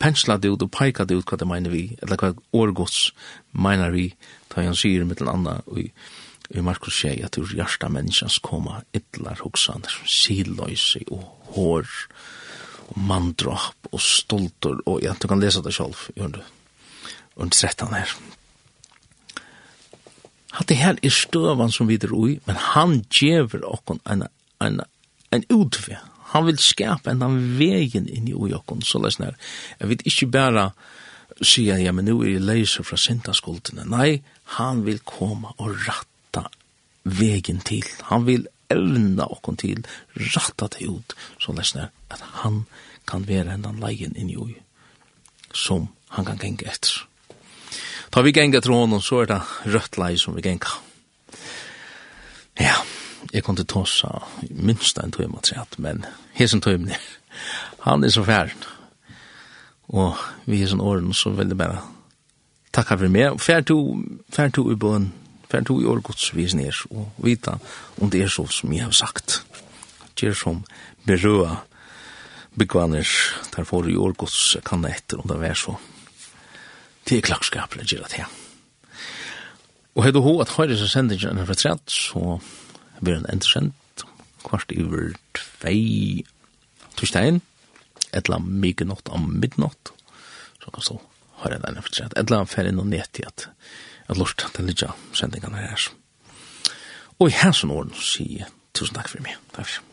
pensla det ut og peika det ut hva det mener vi, eller hva årgods mener vi, da han sier mittel anna og i Markus sier at ur hjärsta menneskans koma ytlar hoksaner, siløyse og hår, og mandrap og stoltor, og ja, du kan lesa det sjálf, gjør du, under 13 her at det her er støvan som vi er ui, men han gjever okkon en, en, en utve. Han vil skapa en av vegen inn i ui okkon, så leis nær. Jeg vil ikke bare sige, ja, men nu er jeg leiser fra sintaskuldene. Nei, han vil komme og ratta vegen til. Han vil evna okkon til, ratta det ut, så leis nær, at han kan være en av leien inn i ui, som han kan genge etter. Ta vi genga til honom, så er det rødt lei som vi genga. Ja, jeg kom ta Tossa minst en tøyma trett, men hesen tøymne, han er så færen. Og vi hesen åren, så vil det bare takka for meg. Fær to, fær to i bøn, fær to i årgods vis ned, og vita om det er så som jeg har sagt. Gjer som berøa byggvanner, der får i årgods kan etter om det er så det er klokskap det gjør det. Og hei du ho at høyre seg sendingen fra trett, så blir den endersendt kvart over tvei torsdagen, etla mye nått om midnått så kan så høyre den fra trett, etla ferdig noe nett i at at lort den lilla sendingen her. Og i hans orden sier tusen takk for meg. Takk for meg